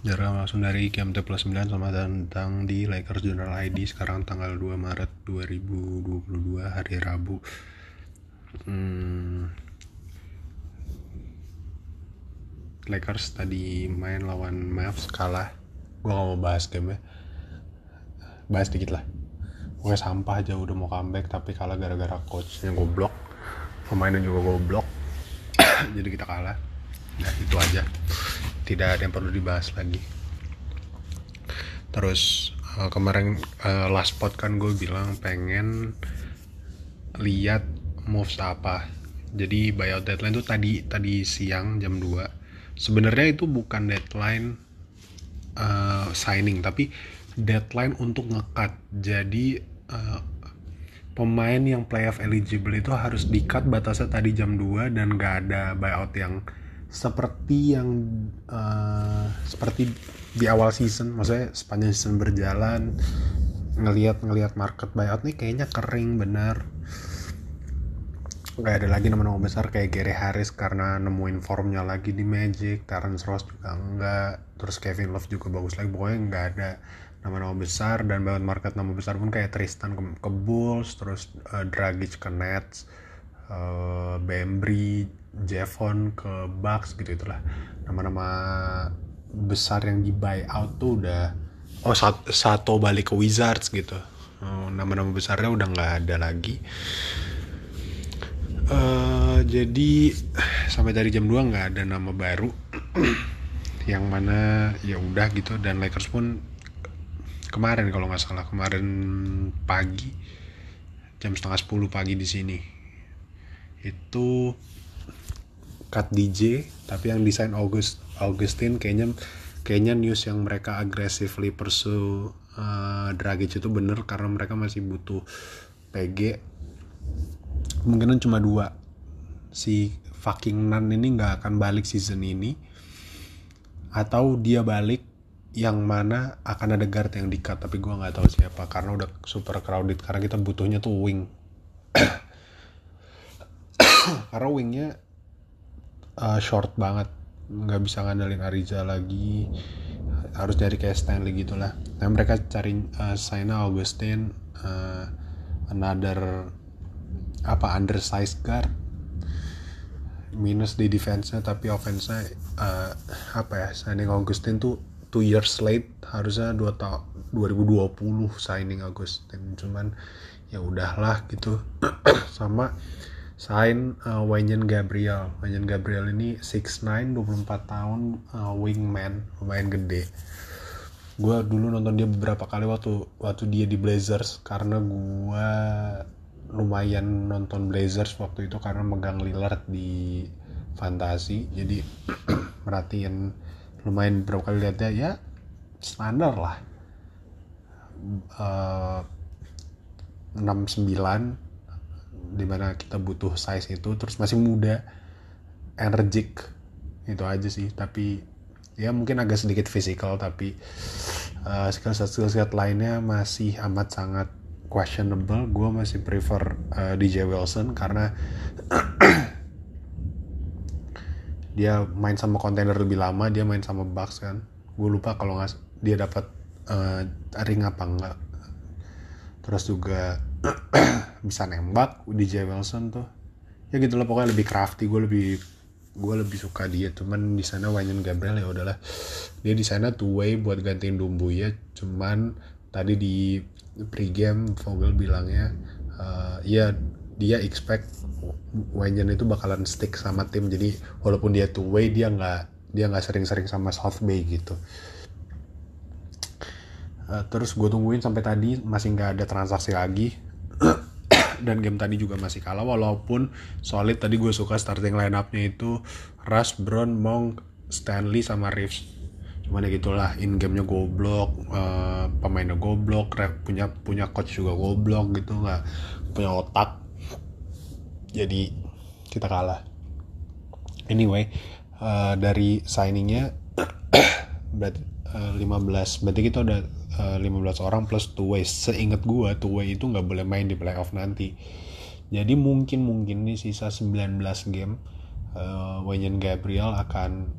Jarang langsung dari game T plus 9 sama tentang di Lakers General ID sekarang tanggal 2 Maret 2022 hari Rabu. Hmm, Lakers tadi main lawan Mavs kalah. Gua gak mau bahas game ya. Bahas dikit lah. Pokoknya sampah aja udah mau comeback tapi kalah gara-gara coach yang goblok. Pemainnya juga goblok. Jadi kita kalah. Nah itu aja tidak ada yang perlu dibahas lagi. Terus uh, kemarin uh, last spot kan gue bilang pengen lihat moves apa. Jadi buyout deadline tuh tadi tadi siang jam 2 sebenarnya itu bukan deadline uh, signing tapi deadline untuk ngekat jadi uh, pemain yang playoff eligible itu harus dikat batasnya tadi jam 2 dan gak ada buyout yang seperti yang uh, seperti di awal season maksudnya sepanjang season berjalan ngelihat ngelihat market buyout nih kayaknya kering bener nggak ada lagi nama-nama besar kayak Gary Harris karena nemuin formnya lagi di Magic Terrence Ross juga enggak terus Kevin Love juga bagus lagi pokoknya nggak ada nama-nama besar dan buyout market nama besar pun kayak Tristan ke, ke Bulls terus uh, Dragic ke Nets uh, Bembry Jevon ke Bucks gitu itulah. Nama-nama besar yang di buyout tuh udah oh satu balik ke Wizards gitu. Oh, nama-nama besarnya udah nggak ada lagi. Uh, jadi sampai dari jam 2 nggak ada nama baru. Yang mana ya udah gitu. Dan Lakers pun kemarin kalau nggak salah kemarin pagi jam setengah 10 pagi di sini itu cut DJ tapi yang desain August Augustin kayaknya kayaknya news yang mereka aggressively pursue uh, Dragic itu bener karena mereka masih butuh PG kemungkinan cuma dua. Si fucking Nan ini nggak akan balik season ini. Atau dia balik yang mana akan ada guard yang di cut tapi gue nggak tahu siapa karena udah super crowded karena kita butuhnya tuh wing karena wingnya uh, short banget. Nggak bisa ngandelin Ariza lagi. Harus dari kayak Stanley gitulah. Nah mereka cari uh, Saina Augustin uh, another apa undersized guard. Minus di defense-nya tapi offense-nya uh, apa ya signing Augustin tuh two years late. Harusnya dua tahun 2020 signing Augustin. Cuman ya udahlah gitu. Sama sign uh, Gabriel. Wanyan Gabriel ini 6'9 24 tahun uh, wingman, lumayan gede. Gue dulu nonton dia beberapa kali waktu waktu dia di Blazers karena gue lumayan nonton Blazers waktu itu karena megang Lillard di fantasi. Jadi merhatiin lumayan beberapa kali lihat dia ya standar lah. Uh, 69 di mana kita butuh size itu terus masih muda energik itu aja sih. Tapi ya mungkin agak sedikit physical tapi uh, skill set lainnya masih amat sangat questionable. Gue masih prefer uh, DJ Wilson karena dia main sama kontainer lebih lama dia main sama Bucks kan. Gue lupa kalau nggak dia dapat uh, ring apa enggak terus juga bisa nembak DJ Wilson tuh. Ya gitulah pokoknya lebih crafty gue lebih gue lebih suka dia. Cuman di sana Wanyan Gabriel ya udahlah. Dia di sana two way buat gantiin Dumbu ya cuman tadi di pregame Vogel bilangnya uh, ya dia expect Wanyan itu bakalan stick sama tim. Jadi walaupun dia two way dia nggak dia nggak sering-sering sama South Bay gitu. Uh, terus gue tungguin sampai tadi masih nggak ada transaksi lagi dan game tadi juga masih kalah walaupun solid. Tadi gue suka starting line up-nya itu Rush, Brown, Monk, Stanley sama Reeves. Cuman ya gitulah in gamenya goblok uh, pemainnya goblok punya punya coach juga goblok gitu nggak punya otak. Jadi kita kalah. Anyway uh, dari signingnya berarti uh, 15 berarti kita udah 15 eh, orang plus two way seingat gue two way itu nggak boleh main di playoff nanti. Jadi mungkin mungkin nih sisa 19 game uh, Wanyan Gabriel akan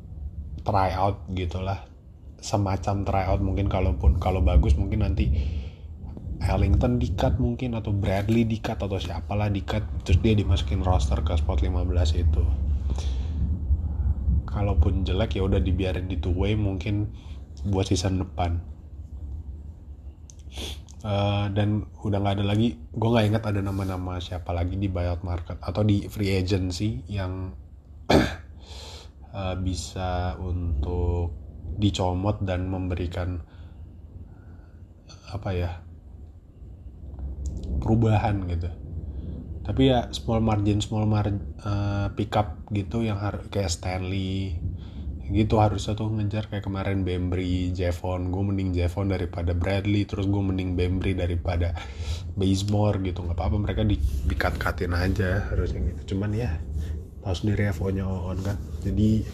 try out gitulah. Semacam tryout mungkin kalaupun kalau bagus mungkin nanti Ellington dikat mungkin atau Bradley dikat atau siapalah dikat terus dia dimasukin roster ke spot 15 itu. Kalaupun jelek ya udah dibiarin di two way mungkin buat season depan uh, dan udah nggak ada lagi. Gue nggak ingat ada nama-nama siapa lagi di buyout market atau di free agency yang uh, bisa untuk dicomot dan memberikan apa ya perubahan gitu. Tapi ya small margin small margin uh, pickup gitu yang harus kayak Stanley gitu harusnya tuh ngejar kayak kemarin Bembry, Jevon gue mending Jevon daripada Bradley terus gue mending Bembry daripada Bazemore gitu. Nggak apa-apa mereka di di cut cutin aja harusnya gitu. Cuman ya tahu sendiri FO nya on kan. Jadi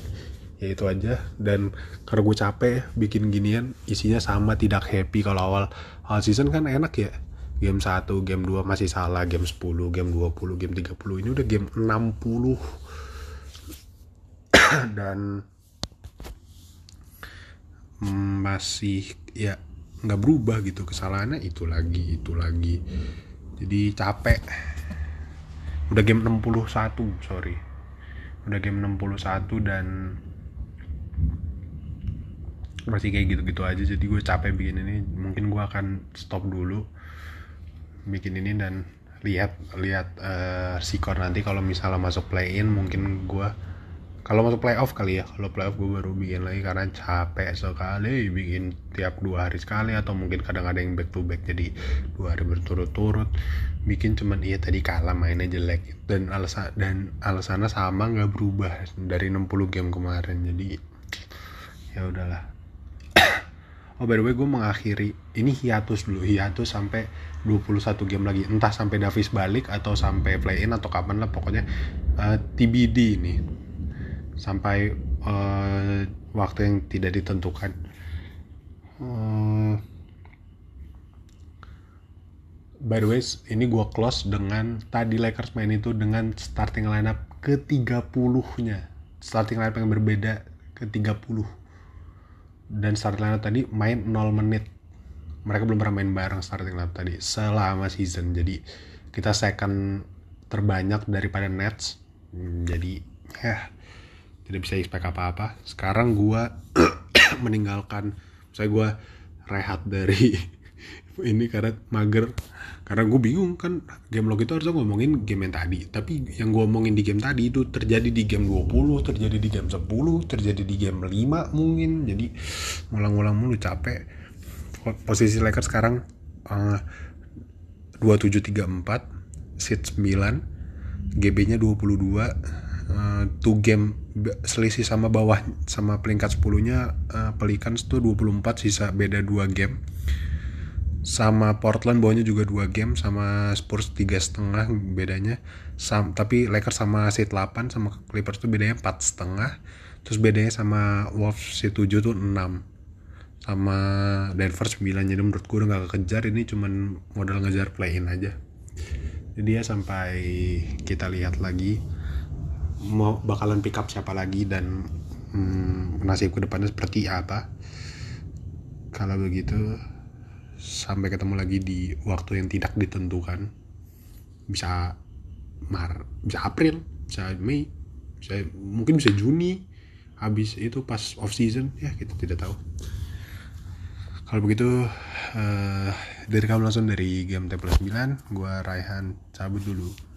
ya itu aja. Dan karena gue capek bikin ginian isinya sama tidak happy kalau awal awal season kan enak ya. Game 1, game 2 masih salah, game 10, game 20, game 30 ini udah game 60 dan masih ya nggak berubah gitu. Kesalahannya itu lagi itu lagi. Jadi capek. Udah game 61 sorry. Udah game 61 dan masih kayak gitu-gitu aja. Jadi gue capek bikin ini. Mungkin gue akan stop dulu bikin ini dan lihat lihat uh, sikor nanti kalau misalnya masuk play in mungkin gue kalau masuk playoff kali ya kalau playoff gue baru bikin lagi karena capek sekali bikin tiap dua hari sekali atau mungkin kadang ada yang back to back jadi dua hari berturut-turut. Bikin cuman iya tadi kalah mainnya jelek. Dan alasan dan alasannya sama nggak berubah dari 60 game kemarin. Jadi ya udahlah. Oh by the way gue mengakhiri. Ini hiatus dulu hiatus sampai 21 game lagi. Entah sampai Davis balik atau sampai play in atau kapan lah pokoknya uh, eh, TBD ini sampai uh, waktu yang tidak ditentukan. Uh, by the way ini gue close dengan tadi Lakers main itu dengan starting lineup ke 30 nya starting lineup yang berbeda ke 30 dan starting lineup tadi main 0 menit. Mereka belum pernah main bareng starting lineup tadi selama season. Jadi kita second terbanyak daripada Nets. Jadi ya tidak bisa expect apa-apa. Sekarang gue meninggalkan saya gue rehat dari ini karena mager. Karena gue bingung kan game log itu harusnya ngomongin game yang tadi. Tapi yang gue omongin di game tadi itu terjadi di game 20 terjadi di game 10 terjadi di game 5 mungkin. Jadi ngulang-ngulang mulu capek. Posisi Lakers sekarang uh, 2734 seat 9 GB nya 22 uh, two game selisih sama bawah sama peringkat 10 nya uh, Pelicans tuh 24 sisa beda 2 game. Sama Portland bawahnya juga dua game sama Spurs tiga setengah bedanya. Sam, tapi Lakers sama seat 8 sama Clippers tuh bedanya empat setengah. Terus bedanya sama Wolves seat 7 tuh 6 sama Denver 9 jadi menurut gue udah gak kekejar ini cuman modal ngejar play in aja. Jadi ya sampai kita lihat lagi mau bakalan pick up siapa lagi dan hmm, nasib ke depannya seperti apa. Kalau begitu sampai ketemu lagi di waktu yang tidak ditentukan. Bisa Mar bisa April bisa Mei bisa mungkin bisa Juni. Habis itu pas off season ya kita tidak tahu. Kalau begitu uh, dari kamu langsung dari game T9 gue Raihan cabut dulu